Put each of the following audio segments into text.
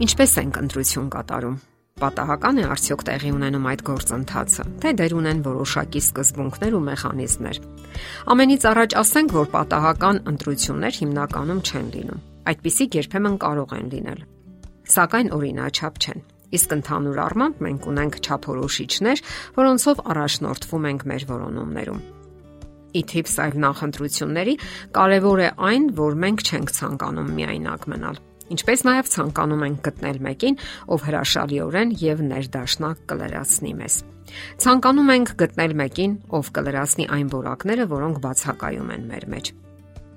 Ինչպես ենք ընտրություն կատարում։ Պատահական է արդյոք տեղի ունենում այդ գործընթացը, թե դեր ունեն որոշակի սկզբունքներ ու մեխանիզմներ։ Ամենից առաջ ասենք, որ պատահական ընտրություններ հիմնականում չեն լինում։ Այդպիսիք երբեմն կարող են լինել, սակայն օրինաչափ չեն։ Իսկ ընդհանուր առմամբ մենք ունենք չափորոշիչներ, որոնցով առաջնորդվում ենք մեր որոնումներում։ Իթիպ սայլ նախընտրությունների կարևոր է այն, որ մենք չենք ցանկանում միայնակ մնալ ինչպես նաև ցանկանում ենք գտնել մեկին, ով հրաշալիորեն եւ ներդաշնակ կլրացնի մեզ։ Ցանկանում ենք գտնել մեկին, ով կլրացնի այն որակները, որոնք բացակայում են մեր մեջ։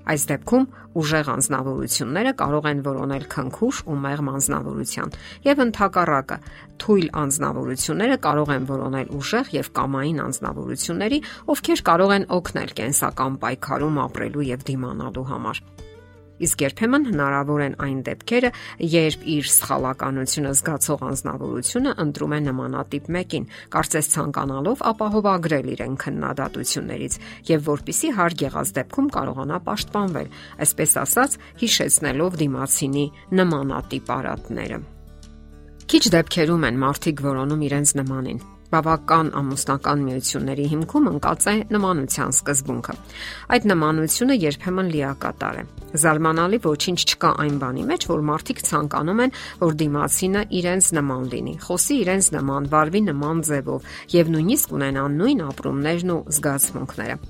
Այս դեպքում ուժեղ անznավորությունները կարող են որոնել քնքուշ ու մեղմ անznավորության, եւ ընդհակառակը թույլ անznավորությունները կարող են որոնել ուժեղ եւ կամային անznավորությունների, ովքեր կարող են օգնել կենսական պայքարում ապրելու եւ դիմանալու համար։ Իսկ երբեմն հնարավոր են այն դեպքերը, երբ իր սխալականությունը զգացող անznավորությունը ընտրում է նմանատիպ մեկին, կարծես ցանկանալով ապահովագրել իրեն քննադատություններից եւ որpիսի հարկ եղած դեպքում կարողանա պաշտպանվել, այսպես ասած, հիշեցնելով դիմացինի նմանատիպ արատները։ Քիչ դեպքերում են մարդիկ որոնում իրենց նմանին, բավական ամուսնական միությունների հիմքում ընկած է նմանության սկզբունքը։ Այդ նմանությունը երբեմն լիակատար է։ Զարմանալի ոչինչ չկա այն բանի մեջ, որ մարդիկ ցանկանում են, որ դիմացինը իրենց նման լինի, խոսի իրենց նման, վարվի նման ձևով եւ նույնիսկ ունենա նույն ապրումներն ու զգացմունքները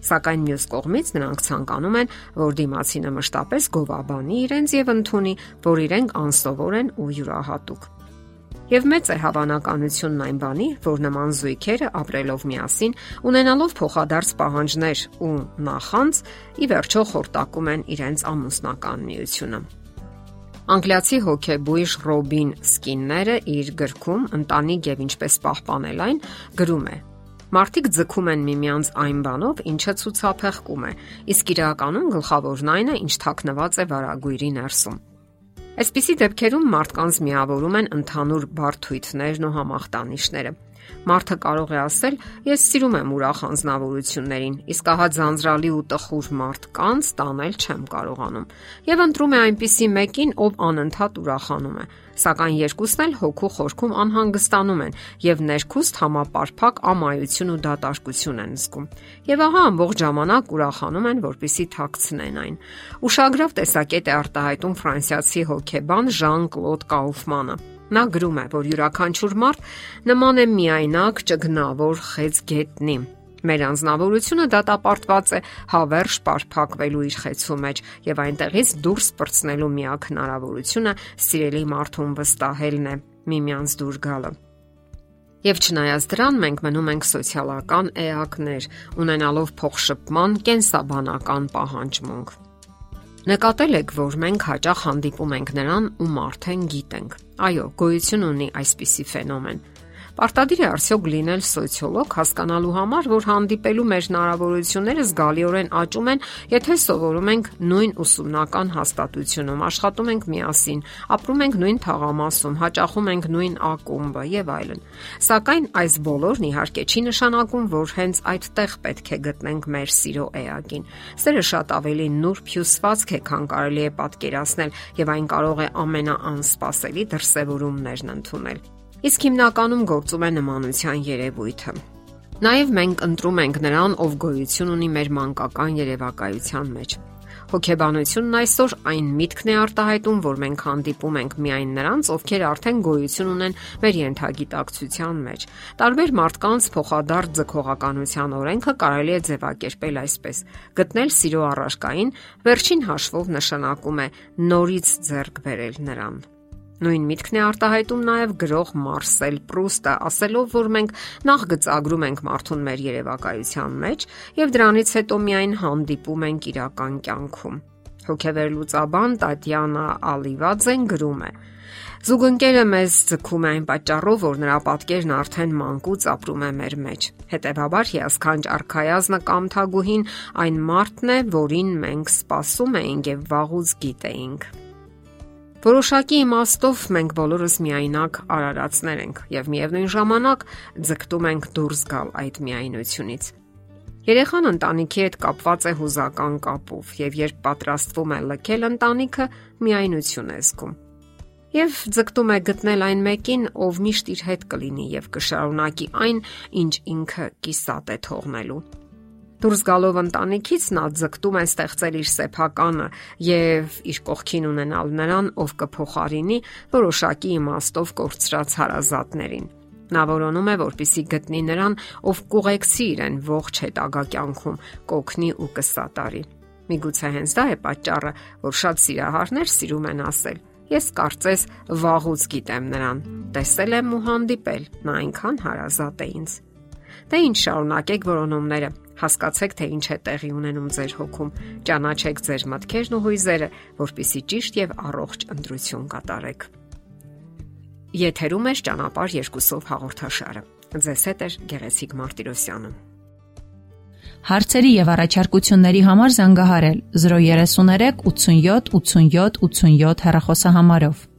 Սակայն մյուս կողմից նրանք ցանկանում են, որ դիմացինը մշտապես գովաբանի իրենց եւ ընդունի, որ իրենք անսովոր են ու յուրահատուկ։ Եվ մեծ է հավանականությունն այն բանի, որ նման զույգերը ապրելով միասին, ունենալով փոխադարձ պահանջներ ու նախանց, ի վերջո խորտակում են իրենց ամուսնական միությունը։ Անգլիացի հոկեբույժ Ռոբին Սկինները իր գրքում Ընտանիք եւ ինչպես պահպանել այն գրում է. Մարդիկ ձգում են միմյանց այն բանով, ինչը ցուցափեղկում է, իսկ իրականում գլխավորն այն է, ինչ թաքնված է վարագույրի ներսում։ Այսպիսի դեպքերում մարդկանց միավորում են ընդհանուր բարթույթներն ու համախտանիշները։ Մարդը կարող է ասել. Ես սիրում եմ ուրախ անznավորություններին, իսկ ահա ձանձրալի ու տխուր մարդ կանց տանել չեմ կարողանում։ Եվ ընտրում է այնպիսի մեկին, ով անընդհատ ուրախանում է սակայն երկուսն էլ հոգու խորքում անհանգստանում են եւ ներքուստ համապարփակ ամայություն ու դատարկություն են զգում։ Եվ ահա ամբողջ ժամանակ ուրախանում են, որpիսի թաքցնեն այն։ Ուշագրավ տեսակետ է արտահայտում ֆրանսիացի հոկեբան Ժան-Կլոդ Կաուֆմանը։ Նա գրում է, որ յուրաքանչյուր մարդ նման է միայնակ ճգնավոր խեց գետնի Մեր անznավորությունը դատապարտված է հավերժ պարփակվելու իր խեցու մեջ եւ այնտեղից դուրս պրծնելու միակ հնարավորությունը սիրելի մարդուն վստահելն է միմյանց դուր գալը։ Եվ չնայած դրան մենք մնում ենք սոցիալական էակներ, ունենալով փոխշփման կենսաբանական պահանջմունք։ Նկատել եք, որ մենք հաճախ հանդիպում ենք նրան, ում արդեն գիտենք։ Այո, գոյություն ունի այսպիսի ֆենոմեն։ Պարտադիր է արդյոք լինել սոցիոլոգ հասկանալու համար, որ հանդիպելու մեր հնարավորությունները զգալիորեն աճում են, եթե սովորում ենք նույն ուսումնական հաստատությունում, աշխատում ենք միասին, ապրում ենք նույն թաղամասում, հաճախում ենք նույն ակումբը եւ այլն։ Սակայն այս բոլորն իհարկե չի նշանակում, որ հենց այդտեղ պետք է գտնենք մեր սիրո էակին։ Սերը շատ ավելի նուրբ հյուսվածք է, քան կարելի է պատկերացնել, եւ այն կարող է ամենաանսպասելի դրսևորումներն ընդունել իսկ հիմնականում գործում է նմանության երևույթը։ Նաև մենք ընտրում ենք նրան, ով գոյություն ունի մեր մանկական երևակայության մեջ։ Հոգեբանությունն այսօր այն միտքն է արտահայտում, որ մենք հանդիպում ենք միայն նրանց, ովքեր արդեն գոյություն ունեն մեր յենթագիտակցության մեջ։ Տարբեր մարդկանց փոխադարձ ձգողականության օրենքը կարելի է ձևակերպել այսպես. գտնել սիրո առարկային վերջին հաշվով նշանակում է նորից ձեռք բերել նրան։ Նույն միտքն է արտահայտում նաև գրող Մարսել Պրուստը, ասելով, որ մենք նախ գծագրում ենք մարդուն մեր երևակայության մեջ եւ դրանից հետո միայն հանդիպում ենք իրական կյանքում։ Հոգևեր լուծաբան Տատյանա Ալիվաձեն գրում է. Զուգընկերը մեզ ձգում է այն պատճառով, որ նրա պատկերն արդեն մանկուց ապրում է մեր մեջ։ Հետևաբար հիասքանչ արխայազնը կամ թագուհին այն մարդն է, որին մենք սպասում էինք եւ վաղուց գիտեինք։ Որոշակի իմաստով մենք բոլորս միայնակ արարածներ ենք եւ միևնույն ժամանակ ձգտում ենք դուրս գալ այդ միայնությունից։ Երեխան ընտանիքի հետ կապված է հուզական կապով եւ երբ պատրաստվում է լքել ընտանիքը, միայնություն է զգում։ եւ ձգտում է գտնել այն մեկին, ով միշտ իր հետ կլինի եւ կշարունակի այն, ինչ ինքը կիսատ է թողնելու։ Դուրս գալով ընտանիքից նա ձգտում է ստեղծել իր սեփականը եւ իր կողքին ունենալ նրան, ով կփոխարինի որոշակի իմաստով կորցրած հարազատներին։ Նա որոնում է, որպիսի գտնի նրան, ով կուղեկցի իրեն ողջ հետագա կյանքում, կոգնի ու կսատարի։ Միգուցե հենց դա է պատճառը, որ շատ սիրահարներ սիրում են ասել. Ես կարծես վաղուց գիտեմ նրան։ Տեսել եմ ու հանդիպել։ Նա այնքան հարազատ է ինձ։ Դե ինչ շարունակեք որոնումները։ Հասկացեք, թե ինչ է տեղի ունենում ձեր հոգում։ Ճանաչեք ձեր մտքերն ու հույզերը, որpիսի ճիշտ եւ առողջ ընտրություն կատարեք։ Եթերում է ճանապարհ երկուսով հաղորդաշարը։ Ձեզ հետ է Գեղեցիկ Մարտիրոսյանը։ Հարցերի եւ առաջարկությունների համար զանգահարել 033 87 87 87 հեռախոսահամարով։